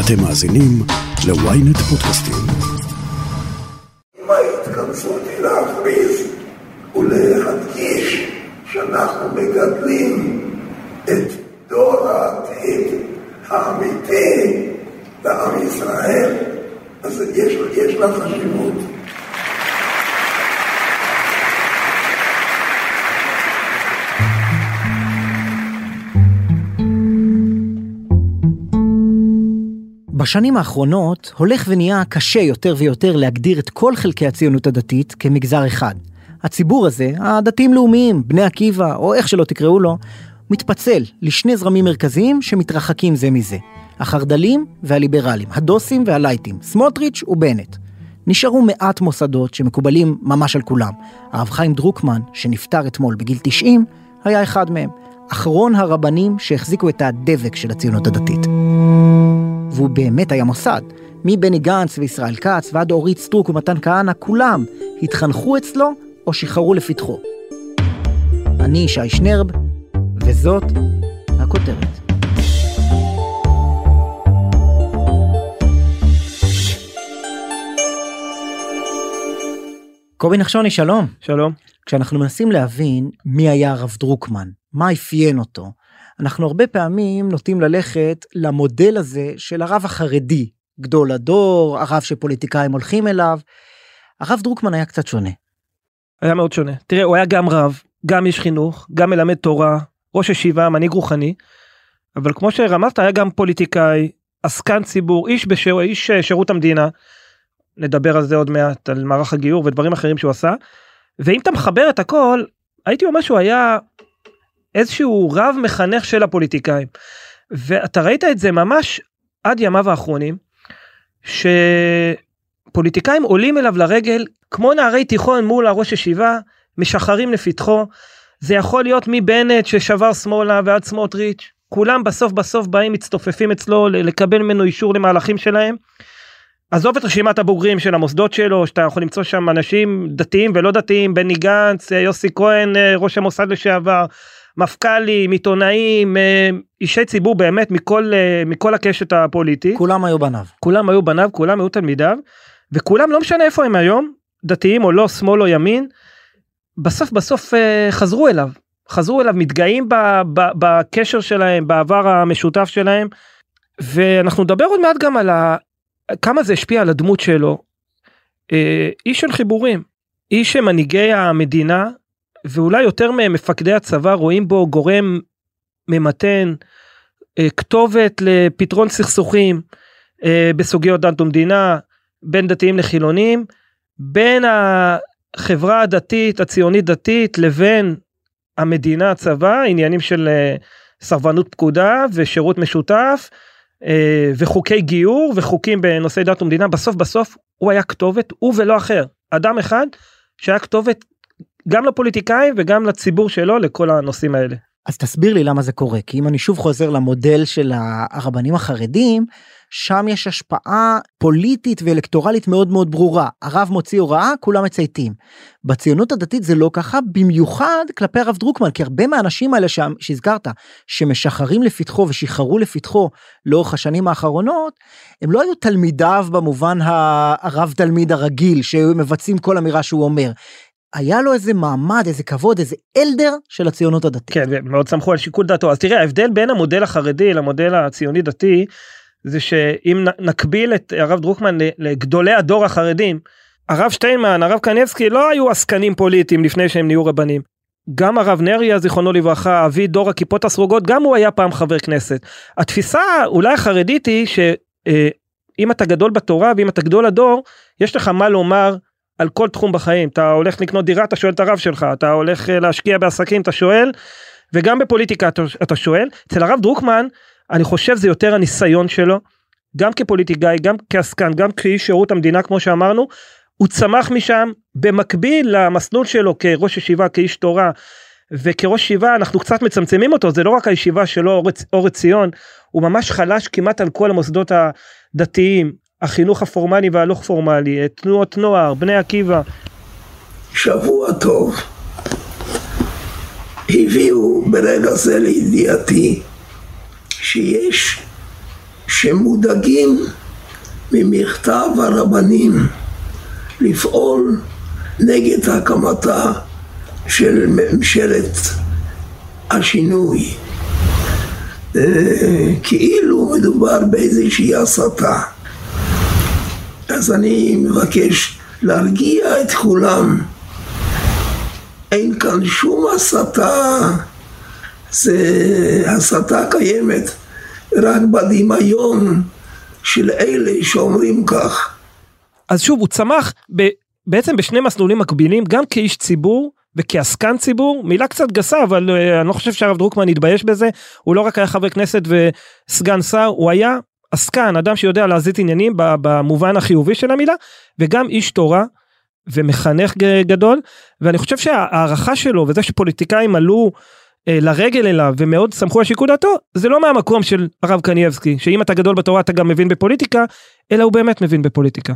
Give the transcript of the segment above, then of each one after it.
אתם מאזינים ל-ynet פודקאסטים. אם ההתכנסות היא להכריז ולהדגיש שאנחנו מגדלים את דור העתיד האמיתי לעם ישראל, אז יש, יש לה חשיבות. בשנים האחרונות הולך ונהיה קשה יותר ויותר להגדיר את כל חלקי הציונות הדתית כמגזר אחד. הציבור הזה, הדתיים-לאומיים, בני עקיבא, או איך שלא תקראו לו, מתפצל לשני זרמים מרכזיים שמתרחקים זה מזה. החרד"לים והליברלים, הדוסים והלייטים, סמוטריץ' ובנט. נשארו מעט מוסדות שמקובלים ממש על כולם. הרב חיים דרוקמן, שנפטר אתמול בגיל 90, היה אחד מהם. אחרון הרבנים שהחזיקו את הדבק של הציונות הדתית. והוא באמת היה מוסד. מבני גנץ וישראל כץ ועד אורית סטרוק ומתן כהנא, כולם התחנכו אצלו או שחררו לפתחו. אני ישי שנרב, וזאת הכותרת. קובי נחשוני, שלום. שלום. כשאנחנו מנסים להבין מי היה הרב דרוקמן, מה אפיין אותו, אנחנו הרבה פעמים נוטים ללכת למודל הזה של הרב החרדי, גדול הדור, הרב שפוליטיקאים הולכים אליו. הרב דרוקמן היה קצת שונה. היה מאוד שונה. תראה, הוא היה גם רב, גם איש חינוך, גם מלמד תורה, ראש ישיבה, מנהיג רוחני, אבל כמו שרמזת, היה גם פוליטיקאי, עסקן ציבור, איש, בשיר, איש אה, שירות המדינה. נדבר על זה עוד מעט, על מערך הגיור ודברים אחרים שהוא עשה. ואם אתה מחבר את הכל, הייתי אומר שהוא היה איזשהו רב מחנך של הפוליטיקאים. ואתה ראית את זה ממש עד ימיו האחרונים, שפוליטיקאים עולים אליו לרגל כמו נערי תיכון מול הראש ישיבה, משחרים לפתחו. זה יכול להיות מבנט ששבר שמאלה ועד סמוטריץ', כולם בסוף בסוף באים מצטופפים אצלו לקבל ממנו אישור למהלכים שלהם. עזוב את רשימת הבוגרים של המוסדות שלו שאתה יכול למצוא שם אנשים דתיים ולא דתיים בני גנץ יוסי כהן ראש המוסד לשעבר מפכ"לים, עיתונאים, אה, אישי ציבור באמת מכל, אה, מכל הקשת הפוליטית. כולם היו בניו. כולם היו בניו, כולם היו תלמידיו, וכולם לא משנה איפה הם היום, דתיים או לא, שמאל או ימין, בסוף בסוף אה, חזרו אליו. חזרו אליו, מתגאים בקשר שלהם, בעבר המשותף שלהם, ואנחנו נדבר עוד מעט גם על ה, כמה זה השפיע על הדמות שלו. איש של חיבורים, איש שמנהיגי המדינה ואולי יותר ממפקדי הצבא רואים בו גורם ממתן, אה, כתובת לפתרון סכסוכים אה, בסוגיות דת ומדינה, בין דתיים לחילונים, בין החברה הדתית, הציונית דתית, לבין המדינה, הצבא, עניינים של אה, סרבנות פקודה ושירות משותף. וחוקי גיור וחוקים בנושאי דת ומדינה בסוף בסוף הוא היה כתובת הוא ולא אחר אדם אחד שהיה כתובת גם לפוליטיקאים וגם לציבור שלו לכל הנושאים האלה. אז תסביר לי למה זה קורה כי אם אני שוב חוזר למודל של הרבנים החרדים שם יש השפעה פוליטית ואלקטורלית מאוד מאוד ברורה הרב מוציא הוראה כולם מצייתים. בציונות הדתית זה לא ככה במיוחד כלפי הרב דרוקמן כי הרבה מהאנשים האלה שם שהזכרת שמשחררים לפתחו ושחררו לפתחו לאורך השנים האחרונות הם לא היו תלמידיו במובן הרב תלמיד הרגיל שמבצעים כל אמירה שהוא אומר היה לו איזה מעמד איזה כבוד איזה אלדר של הציונות הדתית. כן מאוד סמכו על שיקול דעתו אז תראה ההבדל בין המודל החרדי למודל הציוני דתי זה שאם נקביל את הרב דרוקמן לגדולי הדור החרדים הרב שטיינמן הרב קניבסקי לא היו עסקנים פוליטיים לפני שהם נהיו רבנים. גם הרב נריה זיכרונו לברכה אבי דור הכיפות הסרוגות גם הוא היה פעם חבר כנסת. התפיסה אולי החרדית היא שאם אתה גדול בתורה ואם אתה גדול הדור יש לך מה לומר על כל תחום בחיים. אתה הולך לקנות דירה אתה שואל את הרב שלך. אתה הולך אה, להשקיע בעסקים אתה שואל. וגם בפוליטיקה אתה, אתה שואל. אצל הרב דרוקמן אני חושב זה יותר הניסיון שלו. גם כפוליטיקאי גם כעסקן גם כאיש שירות המדינה כמו שאמרנו הוא צמח משם. במקביל למסלול שלו כראש ישיבה כאיש תורה וכראש ישיבה אנחנו קצת מצמצמים אותו. זה לא רק הישיבה שלו אור עציון. הוא ממש חלש כמעט על כל המוסדות הדתיים החינוך הפורמלי והלא פורמלי, תנועות נוער, בני עקיבא. שבוע טוב. הביאו ברגע זה לידיעתי שיש שמודאגים ממכתב הרבנים לפעול נגד הקמתה של ממשלת השינוי. אה, כאילו מדובר באיזושהי הסתה. אז אני מבקש להרגיע את כולם. אין כאן שום הסתה, זה הסתה קיימת רק בדמיון של אלה שאומרים כך. אז שוב, הוא צמח ב, בעצם בשני מסלולים מקבילים, גם כאיש ציבור וכעסקן ציבור, מילה קצת גסה, אבל uh, אני לא חושב שהרב דרוקמן יתבייש בזה, הוא לא רק היה חבר כנסת וסגן שר, הוא היה עסקן, אדם שיודע להזיז עניינים במובן החיובי של המילה, וגם איש תורה ומחנך גדול, ואני חושב שההערכה שלו וזה שפוליטיקאים עלו אה, לרגל אליו ומאוד סמכו על שיקול דעתו, זה לא מהמקום של הרב קנייבסקי, שאם אתה גדול בתורה אתה גם מבין בפוליטיקה, אלא הוא באמת מבין בפוליטיקה.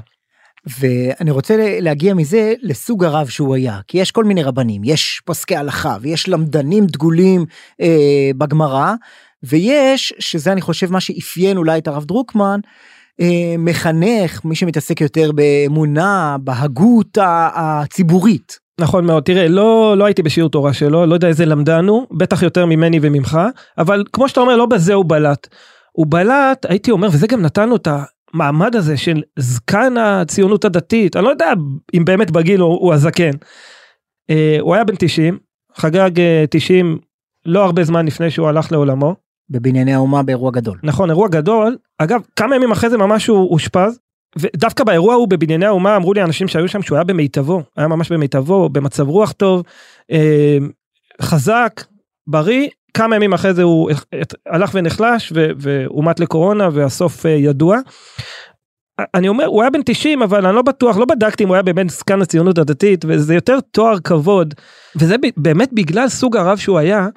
ואני רוצה להגיע מזה לסוג הרב שהוא היה, כי יש כל מיני רבנים, יש פוסקי הלכה ויש למדנים דגולים אה, בגמרא, ויש, שזה אני חושב מה שאפיין אולי את הרב דרוקמן, אה, מחנך, מי שמתעסק יותר באמונה, בהגות הציבורית. נכון מאוד, תראה, לא, לא הייתי בשיעור תורה שלו, לא יודע איזה למדן הוא, בטח יותר ממני וממך, אבל כמו שאתה אומר, לא בזה הוא בלט. הוא בלט, הייתי אומר, וזה גם נתן לו את המעמד הזה של זקן הציונות הדתית, אני לא יודע אם באמת בגיל הוא, הוא הזקן. אה, הוא היה בן 90, חגג 90 אה, לא הרבה זמן לפני שהוא הלך לעולמו. בבנייני האומה באירוע גדול. נכון, אירוע גדול. אגב, כמה ימים אחרי זה ממש הוא אושפז. ודווקא באירוע ההוא בבנייני האומה אמרו לי אנשים שהיו שם שהוא היה במיטבו, היה ממש במיטבו, במצב רוח טוב, אה, חזק, בריא, כמה ימים אחרי זה הוא הלך ונחלש ואומת לקורונה והסוף אה, ידוע. אני אומר הוא היה בן 90 אבל אני לא בטוח לא בדקתי אם הוא היה באמת זקן הציונות הדתית וזה יותר תואר כבוד וזה באמת בגלל סוג הרב שהוא היה.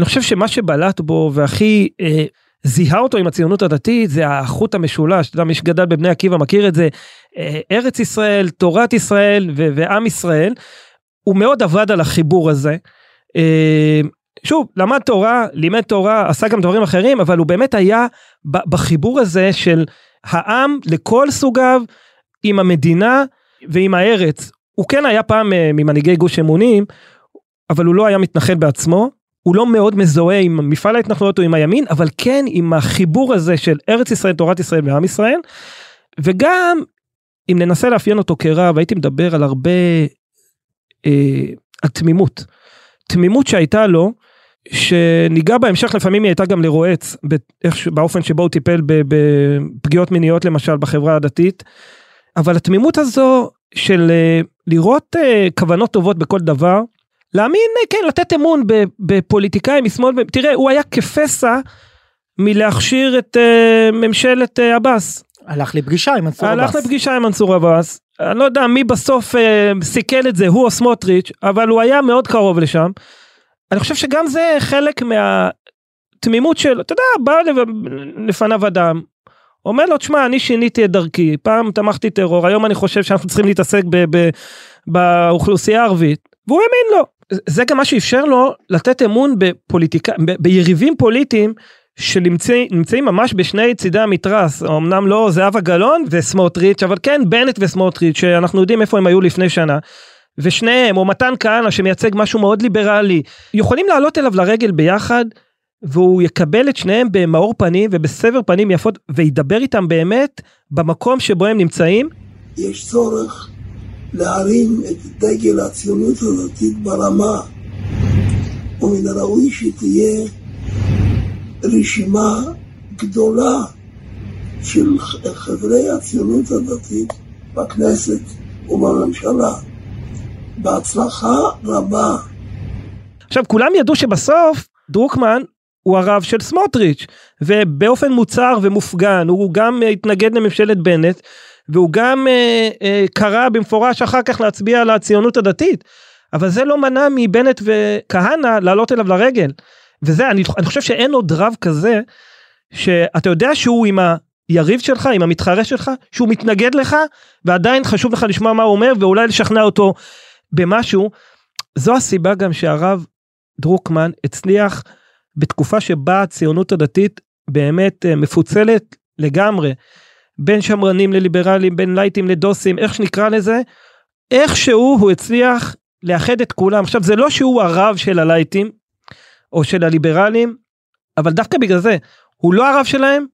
אני חושב שמה שבלט בו והכי אה, זיהה אותו עם הציונות הדתית זה החוט המשולש, אתה יודע, מי שגדל בבני עקיבא מכיר את זה, אה, ארץ ישראל, תורת ישראל ו- ועם ישראל, הוא מאוד עבד על החיבור הזה. אה, שוב, למד תורה, לימד תורה, עשה גם דברים אחרים, אבל הוא באמת היה בחיבור הזה של העם לכל סוגיו, עם המדינה ועם הארץ. הוא כן היה פעם אה, ממנהיגי גוש אמונים, אבל הוא לא היה מתנחל בעצמו, הוא לא מאוד מזוהה עם מפעל ההתנחלויות או עם הימין, אבל כן עם החיבור הזה של ארץ ישראל, תורת ישראל ועם ישראל. וגם, אם ננסה לאפיין אותו כרב, הייתי מדבר על הרבה, אה, על תמימות. תמימות שהייתה לו, שניגע בהמשך לפעמים היא הייתה גם לרועץ באופן שבו הוא טיפל בפגיעות מיניות למשל בחברה הדתית. אבל התמימות הזו של אה, לראות אה, כוונות טובות בכל דבר, להאמין, כן, לתת אמון בפוליטיקאים משמאל, תראה, הוא היה כפסע מלהכשיר את uh, ממשלת uh, עבאס. הלך לפגישה עם מנסור עבאס. הלך לפגישה עם מנסור עבאס. אני לא יודע מי בסוף uh, סיכל את זה, הוא או סמוטריץ', אבל הוא היה מאוד קרוב לשם. אני חושב שגם זה חלק מהתמימות של, אתה יודע, בא לפניו אדם, אומר לו, תשמע, אני שיניתי את דרכי, פעם תמכתי טרור, היום אני חושב שאנחנו צריכים להתעסק באוכלוסייה הערבית, והוא האמין לו. זה גם מה שאפשר לו לתת אמון בפוליטיקה, ב, ביריבים פוליטיים שנמצאים ממש בשני צידי המתרס, אמנם לא זהבה גלאון וסמוטריץ', אבל כן בנט וסמוטריץ', שאנחנו יודעים איפה הם היו לפני שנה. ושניהם, או מתן כהנא שמייצג משהו מאוד ליברלי, יכולים לעלות אליו לרגל ביחד, והוא יקבל את שניהם במאור פנים ובסבר פנים יפות, וידבר איתם באמת במקום שבו הם נמצאים. יש צורך להרים את דגל הציונות הדתית ברמה, ומן הראוי שתהיה רשימה גדולה של חברי הציונות הדתית בכנסת ובממשלה. בהצלחה רבה. עכשיו כולם ידעו שבסוף דרוקמן הוא הרב של סמוטריץ' ובאופן מוצהר ומופגן הוא גם התנגד לממשלת בנט והוא גם אה, אה, קרא במפורש אחר כך להצביע על הציונות הדתית. אבל זה לא מנע מבנט וכהנא לעלות אליו לרגל. וזה אני, אני חושב שאין עוד רב כזה שאתה יודע שהוא עם היריב שלך עם המתחרה שלך שהוא מתנגד לך ועדיין חשוב לך לשמוע מה הוא אומר ואולי לשכנע אותו במשהו. זו הסיבה גם שהרב דרוקמן הצליח בתקופה שבה הציונות הדתית באמת אה, מפוצלת לגמרי. בין שמרנים לליברלים, בין לייטים לדוסים, איך שנקרא לזה, איכשהו הוא הצליח לאחד את כולם. עכשיו זה לא שהוא הרב של הלייטים או של הליברלים, אבל דווקא בגלל זה, הוא לא הרב שלהם,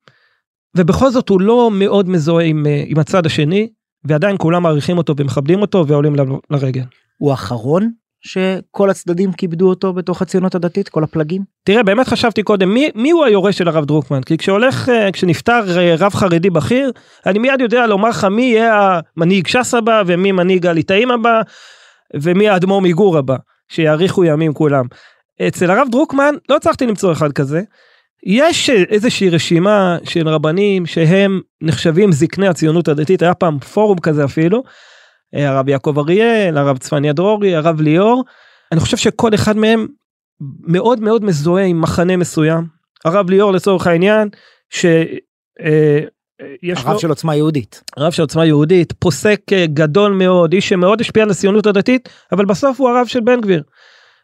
ובכל זאת הוא לא מאוד מזוהה עם, אה, עם הצד השני, ועדיין כולם מעריכים אותו ומכבדים אותו ועולים לרגל. הוא האחרון שכל הצדדים כיבדו אותו בתוך הציונות הדתית, כל הפלגים? תראה באמת חשבתי קודם מי, מי הוא היורש של הרב דרוקמן כי כשהולך אה, כשנפטר אה, רב חרדי בכיר אני מיד יודע לומר לך מי יהיה המנהיג ש"ס הבא ומי מנהיג הליטאים הבא ומי האדמו"ר מגור הבא שיאריכו ימים כולם. אצל הרב דרוקמן לא הצלחתי למצוא אחד כזה. יש איזושהי רשימה של רבנים שהם נחשבים זקני הציונות הדתית היה פעם פורום כזה אפילו. אה, הרב יעקב אריאל הרב צפניה דרורי הרב ליאור. אני חושב שכל אחד מהם מאוד מאוד מזוהה עם מחנה מסוים. הרב ליאור לצורך העניין שיש הרב לו של עוצמה יהודית. רב של עוצמה יהודית פוסק אה, גדול מאוד איש שמאוד השפיע על הציונות הדתית אבל בסוף הוא הרב של בן גביר.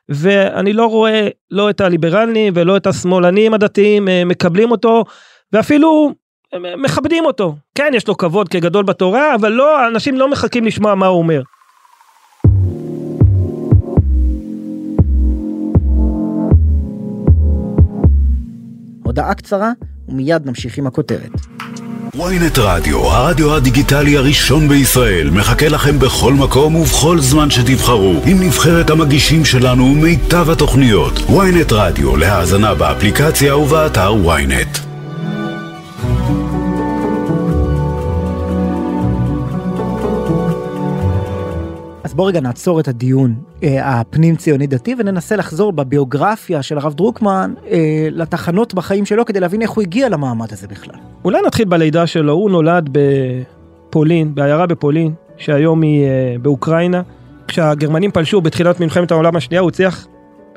ואני לא רואה לא את הליברלים ולא את השמאלנים הדתיים אה, מקבלים אותו ואפילו אה, מכבדים אותו כן יש לו כבוד כגדול בתורה אבל לא אנשים לא מחכים לשמוע מה הוא אומר. הודעה קצרה ומיד נמשיך עם הכותרת. ynet רדיו, הרדיו הדיגיטלי הראשון בישראל, מחכה לכם בכל מקום ובכל זמן שתבחרו, עם נבחרת המגישים שלנו ומיטב התוכניות. ynet רדיו, להאזנה באפליקציה ובאתר ynet. אז בוא רגע נעצור את הדיון אה, הפנים ציוני דתי וננסה לחזור בביוגרפיה של הרב דרוקמן אה, לתחנות בחיים שלו כדי להבין איך הוא הגיע למעמד הזה בכלל. אולי נתחיל בלידה שלו הוא נולד בפולין בעיירה בפולין שהיום היא אה, באוקראינה. כשהגרמנים פלשו בתחילת מלחמת העולם השנייה הוא הצליח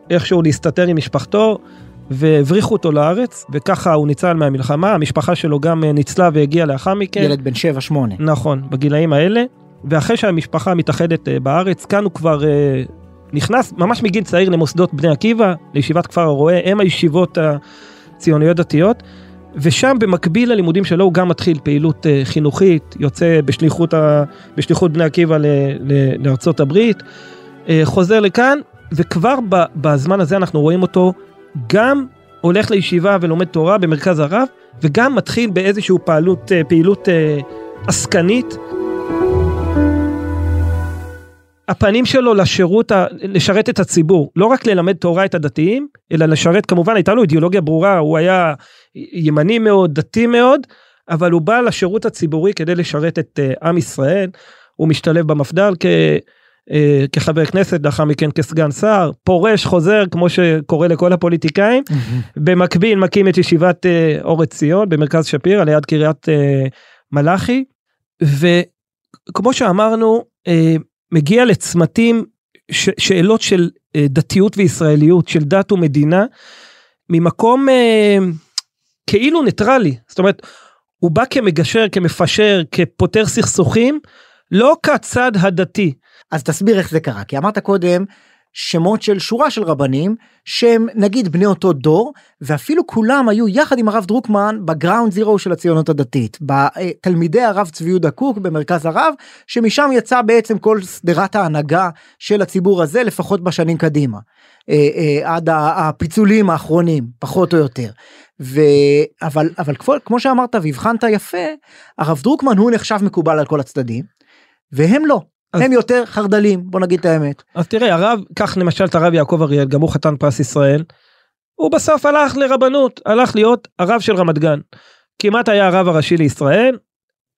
איכשהו להסתתר עם משפחתו והבריחו אותו לארץ וככה הוא ניצל מהמלחמה המשפחה שלו גם אה, ניצלה והגיעה לאחר מכן. ילד בן 7-8. נכון בגילאים האלה ואחרי שהמשפחה מתאחדת אה, בארץ כאן הוא כבר אה, נכנס ממש מגיל צעיר למוסדות בני עקיבא לישיבת כפר הרועה הם הישיבות הציוניות דתיות ושם במקביל ללימודים שלו הוא גם מתחיל פעילות אה, חינוכית יוצא בשליחות, ה, בשליחות בני עקיבא ל, ל, לארצות הברית חוזר לכאן וכבר בזמן הזה אנחנו רואים אותו גם הולך לישיבה ולומד תורה במרכז הרב וגם מתחיל באיזושהי פעילות, פעילות עסקנית הפנים שלו לשירות, ה- לשרת את הציבור, לא רק ללמד תורה את הדתיים, אלא לשרת כמובן הייתה לו אידיאולוגיה ברורה, הוא היה ימני מאוד, דתי מאוד, אבל הוא בא לשירות הציבורי כדי לשרת את uh, עם ישראל, הוא משתלב במפד"ל כ, uh, כחבר כנסת, לאחר מכן כסגן שר, פורש, חוזר, כמו שקורה לכל הפוליטיקאים, במקביל מקים את ישיבת uh, אור עציון במרכז שפירא ליד קריית uh, מלאכי, וכמו שאמרנו, uh, מגיע לצמתים, ש- שאלות של uh, דתיות וישראליות, של דת ומדינה, ממקום uh, כאילו ניטרלי, זאת אומרת, הוא בא כמגשר, כמפשר, כפותר סכסוכים, לא כצד הדתי. אז תסביר איך זה קרה כי אמרת קודם שמות של שורה של רבנים שהם נגיד בני אותו דור ואפילו כולם היו יחד עם הרב דרוקמן ב ground zero של הציונות הדתית בתלמידי הרב צבי יהודה קוק במרכז הרב שמשם יצא בעצם כל שדרת ההנהגה של הציבור הזה לפחות בשנים קדימה אה, אה, עד הפיצולים האחרונים פחות או יותר. ו... אבל אבל כמו, כמו שאמרת והבחנת יפה הרב דרוקמן הוא נחשב מקובל על כל הצדדים והם לא אז- הם יותר חרד"לים בוא נגיד את האמת. אז תראה, הרב, קח למשל את הרב יעקב אריאל, גם הוא חתן פרס ישראל, הוא בסוף הלך לרבנות, הלך להיות הרב של רמת גן. כמעט היה הרב הראשי לישראל,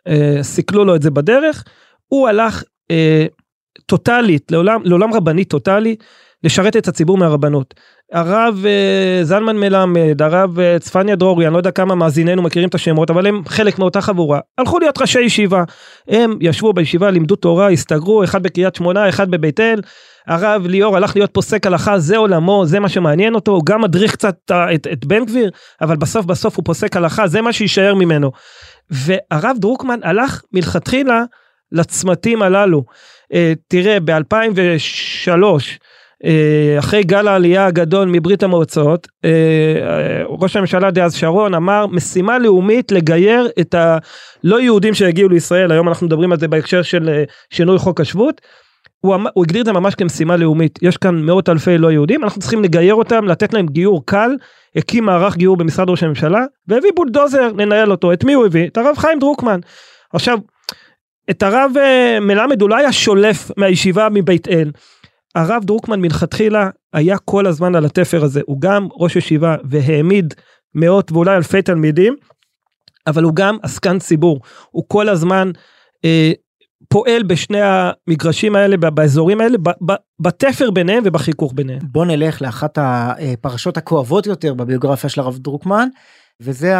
אה, סיכלו לו את זה בדרך, הוא הלך אה, טוטאלית, לעולם, לעולם רבני טוטאלי, לשרת את הציבור מהרבנות. הרב אה, זלמן מלמד, הרב אה, צפניה דרורי, אני לא יודע כמה מאזיננו מכירים את השמות, אבל הם חלק מאותה חבורה. הלכו להיות ראשי ישיבה. הם ישבו בישיבה, לימדו תורה, הסתגרו, אחד בקריית שמונה, אחד בבית אל. הרב ליאור הלך להיות פוסק הלכה, זה עולמו, זה מה שמעניין אותו, הוא גם מדריך קצת אה, את, את בן גביר, אבל בסוף בסוף הוא פוסק הלכה, זה מה שיישאר ממנו. והרב דרוקמן הלך מלכתחילה לצמתים הללו. אה, תראה, ב-2003, אה, אחרי גל העלייה הגדול מברית המועצות, אה, אה, ראש הממשלה דאז שרון אמר משימה לאומית לגייר את הלא יהודים שהגיעו לישראל, היום אנחנו מדברים על זה בהקשר של שינוי חוק השבות. הוא, אמר, הוא הגדיר את זה ממש כמשימה לאומית, יש כאן מאות אלפי לא יהודים, אנחנו צריכים לגייר אותם, לתת להם גיור קל, הקים מערך גיור במשרד ראש הממשלה, והביא בולדוזר לנהל אותו, את מי הוא הביא? את הרב חיים דרוקמן. עכשיו, את הרב מלמד אולי השולף מהישיבה מבית אל, הרב דרוקמן מלכתחילה היה כל הזמן על התפר הזה, הוא גם ראש ישיבה והעמיד מאות ואולי אלפי תלמידים, אבל הוא גם עסקן ציבור, הוא כל הזמן אה, פועל בשני המגרשים האלה, באזורים האלה, בתפר ביניהם ובחיכוך ביניהם. בוא נלך לאחת הפרשות הכואבות יותר בביוגרפיה של הרב דרוקמן, וזה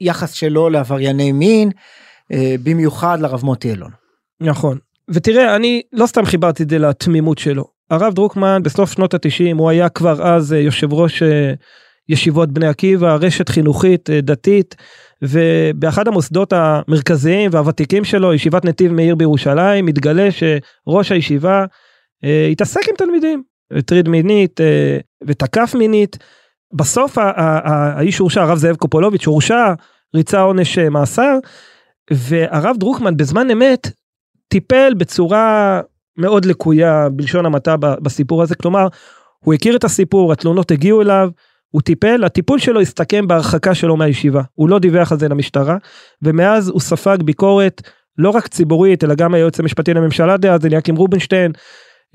היחס שלו לעברייני מין, אה, במיוחד לרב מוטי אלון. נכון. ותראה, אני לא סתם חיברתי את זה לתמימות שלו. הרב דרוקמן בסוף שנות התשעים, הוא היה כבר אז אה, יושב ראש אה, ישיבות בני עקיבא, רשת חינוכית אה, דתית, ובאחד המוסדות המרכזיים והוותיקים שלו, ישיבת נתיב מאיר בירושלים, מתגלה שראש הישיבה אה, התעסק עם תלמידים, הטריד מינית אה, ותקף מינית. בסוף האיש הורשע, הרב זאב קופולוביץ' הורשע, ריצה עונש מאסר, והרב דרוקמן בזמן אמת טיפל בצורה מאוד לקויה בלשון המעטה בסיפור הזה. כלומר הוא הכיר את הסיפור התלונות הגיעו אליו הוא טיפל הטיפול שלו הסתכם בהרחקה שלו מהישיבה. הוא לא דיווח על זה למשטרה ומאז הוא ספג ביקורת לא רק ציבורית אלא גם היועץ המשפטי לממשלה דאז אליקים רובינשטיין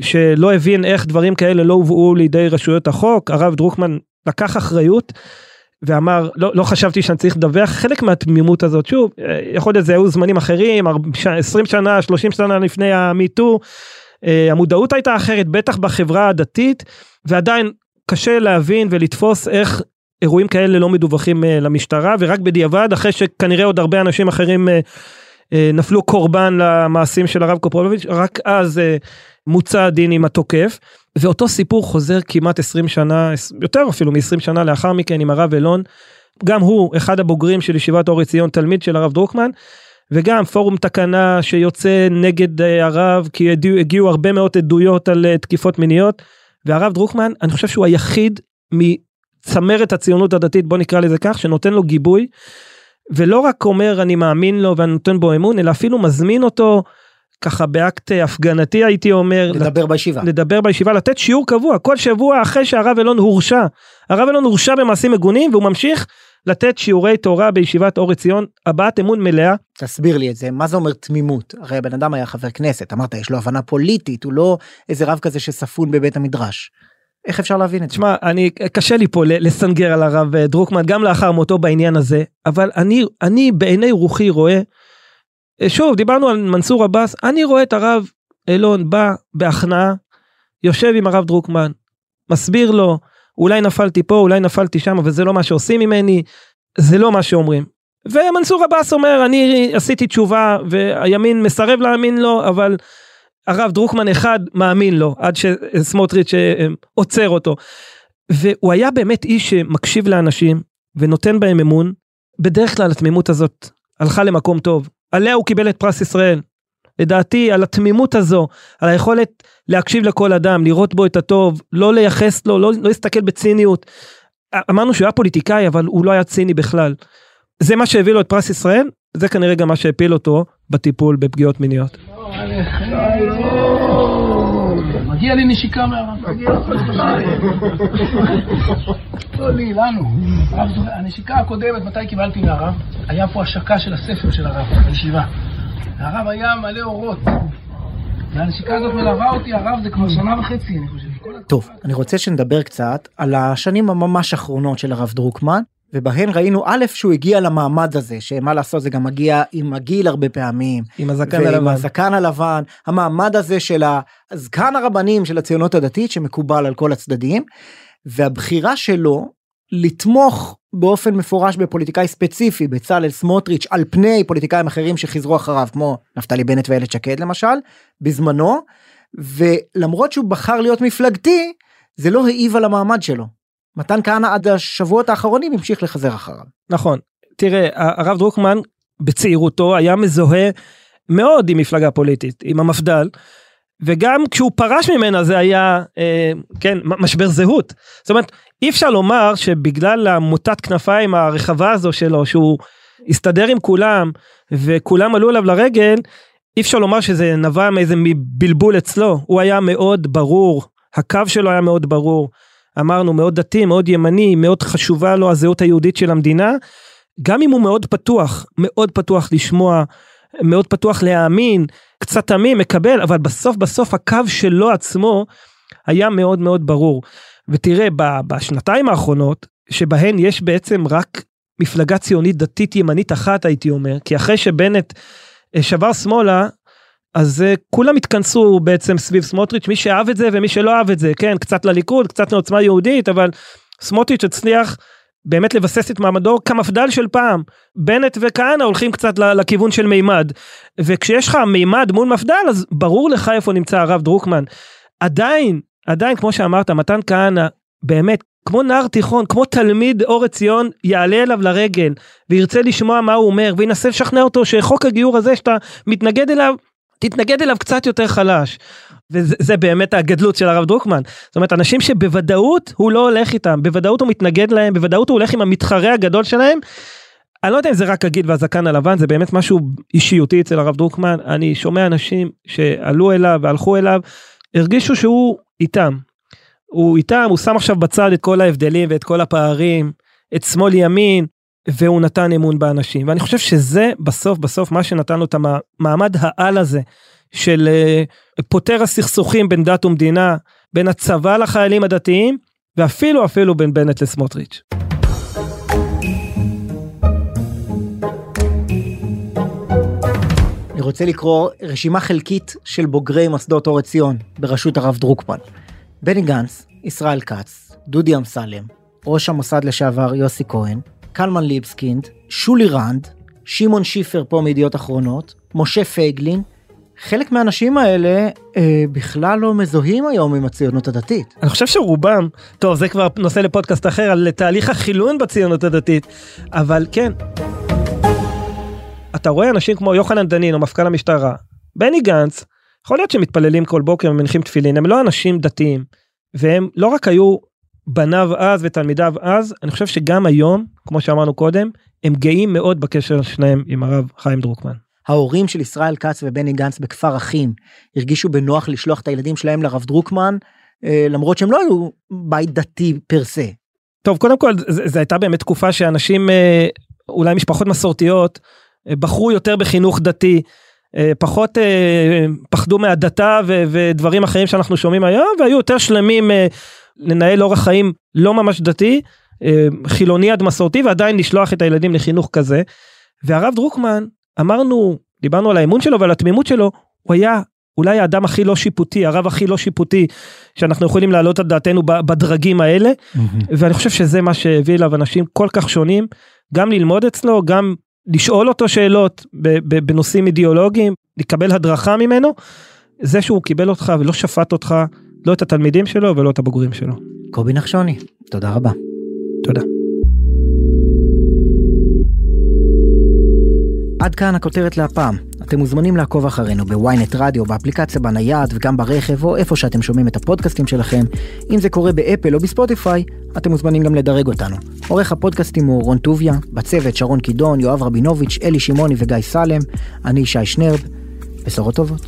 שלא הבין איך דברים כאלה לא הובאו לידי רשויות החוק. הרב דרוקמן לקח אחריות ואמר לא, לא חשבתי שאני צריך לדווח חלק מהתמימות הזאת שוב אה, יכול להיות זה היו זמנים אחרים 20 שנה 30 שנה לפני המיטו אה, המודעות הייתה אחרת בטח בחברה הדתית ועדיין קשה להבין ולתפוס איך אירועים כאלה לא מדווחים אה, למשטרה ורק בדיעבד אחרי שכנראה עוד הרבה אנשים אחרים נפלו קורבן למעשים של הרב קופרובוביץ' רק אז מוצא הדין עם התוקף. ואותו סיפור חוזר כמעט 20 שנה, יותר אפילו מ-20 שנה לאחר מכן עם הרב אלון. גם הוא אחד הבוגרים של ישיבת אור עציון, תלמיד של הרב דרוקמן. וגם פורום תקנה שיוצא נגד אה, הרב כי הגיעו, הגיעו הרבה מאוד עדויות על אה, תקיפות מיניות. והרב דרוקמן, אני חושב שהוא היחיד מצמרת הציונות הדתית, בוא נקרא לזה כך, שנותן לו גיבוי. ולא רק אומר אני מאמין לו ואני נותן בו אמון, אלא אפילו מזמין אותו ככה באקט הפגנתי הייתי אומר לדבר לת... בישיבה לדבר בישיבה לתת שיעור קבוע כל שבוע אחרי שהרב אלון הורשע הרב אלון הורשע במעשים מגונים והוא ממשיך לתת שיעורי תורה בישיבת אור עציון הבעת אמון מלאה. תסביר לי את זה מה זה אומר תמימות הרי הבן אדם היה חבר כנסת אמרת יש לו הבנה פוליטית הוא לא איזה רב כזה שספון בבית המדרש. איך אפשר להבין את זה? שמע, אני, קשה לי פה לסנגר על הרב דרוקמן גם לאחר מותו בעניין הזה, אבל אני, אני בעיני רוחי רואה אה, שוב דיברנו על מנסור עבאס אני רואה את הרב אילון בא בהכנעה יושב עם הרב דרוקמן מסביר לו אולי נפלתי פה אולי נפלתי שם אבל זה לא מה שעושים ממני זה לא מה שאומרים. ומנסור עבאס אומר אני עשיתי תשובה והימין מסרב להאמין לו אבל הרב דרוקמן אחד מאמין לו עד שסמוטריץ' אה, עוצר אותו. והוא היה באמת איש שמקשיב לאנשים ונותן בהם אמון בדרך כלל התמימות הזאת הלכה למקום טוב עליה הוא קיבל את פרס ישראל. לדעתי על התמימות הזו, על היכולת להקשיב לכל אדם, לראות בו את הטוב, לא לייחס לו, לא, לא להסתכל בציניות. אמרנו שהוא היה פוליטיקאי אבל הוא לא היה ציני בכלל. זה מה שהביא לו את פרס ישראל, זה כנראה גם מה שהפיל אותו בטיפול בפגיעות מיניות. מגיע לי נשיקה מהרב. לא לי, לנו. הנשיקה הקודמת, מתי קיבלתי מהרב? היה פה השקה של הספר של הרב, בישיבה. הרב היה מלא אורות. והנשיקה הזאת מלווה אותי, הרב זה כבר שנה וחצי, אני חושב. טוב, אני רוצה שנדבר קצת על השנים הממש אחרונות של הרב דרוקמן. ובהן ראינו א' שהוא הגיע למעמד הזה שמה לעשות זה גם מגיע עם הגיל הרבה פעמים. עם הזקן הלבן. הזקן הלבן. המעמד הזה של הזקן הרבנים של הציונות הדתית שמקובל על כל הצדדים והבחירה שלו לתמוך באופן מפורש בפוליטיקאי ספציפי בצלאל סמוטריץ' על פני פוליטיקאים אחרים שחיזרו אחריו כמו נפתלי בנט ואיילת שקד למשל בזמנו. ולמרות שהוא בחר להיות מפלגתי זה לא העיב על המעמד שלו מתן כהנא עד השבועות האחרונים המשיך לחזר אחריו. נכון. תראה, הרב דרוקמן בצעירותו היה מזוהה מאוד עם מפלגה פוליטית, עם המפד"ל, וגם כשהוא פרש ממנה זה היה, אה, כן, משבר זהות. זאת אומרת, אי אפשר לומר שבגלל המוטת כנפיים הרחבה הזו שלו, שהוא הסתדר עם כולם, וכולם עלו אליו לרגל, אי אפשר לומר שזה נבע מאיזה בלבול אצלו, הוא היה מאוד ברור, הקו שלו היה מאוד ברור. אמרנו מאוד דתי, מאוד ימני, מאוד חשובה לו הזהות היהודית של המדינה, גם אם הוא מאוד פתוח, מאוד פתוח לשמוע, מאוד פתוח להאמין, קצת תמים, מקבל, אבל בסוף בסוף הקו שלו עצמו היה מאוד מאוד ברור. ותראה, בשנתיים האחרונות, שבהן יש בעצם רק מפלגה ציונית דתית ימנית אחת, הייתי אומר, כי אחרי שבנט אה, שבר שמאלה, אז uh, כולם התכנסו בעצם סביב סמוטריץ', מי שאהב את זה ומי שלא אהב את זה, כן, קצת לליכוד, קצת לעוצמה יהודית, אבל סמוטריץ' הצליח באמת לבסס את מעמדו כמפד"ל של פעם. בנט וכהנא הולכים קצת לכיוון של מימד. וכשיש לך מימד מול מפד"ל, אז ברור לך איפה נמצא הרב דרוקמן. עדיין, עדיין, כמו שאמרת, מתן כהנא, באמת, כמו נער תיכון, כמו תלמיד אור עציון, יעלה אליו לרגל, וירצה לשמוע מה הוא אומר, וינסה לשכנע אותו שחוק הגיור הזה שאתה מתנגד אליו, תתנגד אליו קצת יותר חלש. וזה באמת הגדלות של הרב דרוקמן. זאת אומרת, אנשים שבוודאות הוא לא הולך איתם, בוודאות הוא מתנגד להם, בוודאות הוא הולך עם המתחרה הגדול שלהם. אני לא יודע אם זה רק הגיל והזקן הלבן, זה באמת משהו אישיותי אצל הרב דרוקמן. אני שומע אנשים שעלו אליו והלכו אליו, הרגישו שהוא איתם. הוא איתם, הוא שם עכשיו בצד את כל ההבדלים ואת כל הפערים, את שמאל ימין, והוא נתן אמון באנשים. ואני חושב שזה בסוף בסוף מה שנתן לו את המעמד העל הזה של אה, פותר הסכסוכים בין דת ומדינה, בין הצבא לחיילים הדתיים, ואפילו אפילו בין בנט לסמוטריץ'. אני רוצה לקרוא רשימה חלקית של בוגרי מוסדות אור עציון בראשות הרב דרוקמן. בני גנץ, ישראל כץ, דודי אמסלם, ראש המוסד לשעבר יוסי כהן, קלמן ליבסקינד, שולי רנד, שמעון שיפר פה מידיעות אחרונות, משה פייגלין, חלק מהאנשים האלה אה, בכלל לא מזוהים היום עם הציונות הדתית. אני חושב שרובם, טוב זה כבר נושא לפודקאסט אחר על תהליך החילון בציונות הדתית, אבל כן. אתה רואה אנשים כמו יוחנן דנין או מפכ"ל המשטרה, בני גנץ, יכול להיות שהם מתפללים כל בוקר ומניחים תפילין, הם לא אנשים דתיים, והם לא רק היו בניו אז ותלמידיו אז, אני חושב שגם היום, כמו שאמרנו קודם, הם גאים מאוד בקשר שלהם עם הרב חיים דרוקמן. ההורים של ישראל כץ ובני גנץ בכפר אחים הרגישו בנוח לשלוח את הילדים שלהם לרב דרוקמן, אה, למרות שהם לא היו בית דתי פר סה. טוב, קודם כל, זו הייתה באמת תקופה שאנשים, אה, אולי משפחות מסורתיות, אה, בחרו יותר בחינוך דתי. פחות פחדו מהדתה ודברים אחרים שאנחנו שומעים היום והיו יותר שלמים לנהל אורח חיים לא ממש דתי, אה, חילוני עד מסורתי ועדיין לשלוח את הילדים לחינוך כזה. והרב דרוקמן, אמרנו, דיברנו על האמון שלו ועל התמימות שלו, הוא היה אולי האדם הכי לא שיפוטי, הרב הכי לא שיפוטי שאנחנו יכולים להעלות על דעתנו בדרגים האלה, mm-hmm. ואני חושב שזה מה שהביא אליו אנשים כל כך שונים, גם ללמוד אצלו, גם לשאול אותו שאלות בנושאים אידיאולוגיים, לקבל הדרכה ממנו, זה שהוא קיבל אותך ולא שפט אותך, לא את התלמידים שלו ולא את הבוגרים שלו. קובי נחשוני, תודה רבה. תודה. עד כאן הכותרת להפעם. אתם מוזמנים לעקוב אחרינו בוויינט רדיו, באפליקציה בנייד וגם ברכב או איפה שאתם שומעים את הפודקאסטים שלכם. אם זה קורה באפל או בספוטיפיי, אתם מוזמנים גם לדרג אותנו. עורך הפודקאסטים הוא רון טוביה, בצוות שרון קידון, יואב רבינוביץ', אלי שמעוני וגיא סלם, אני שי שנרב. בשורות טובות.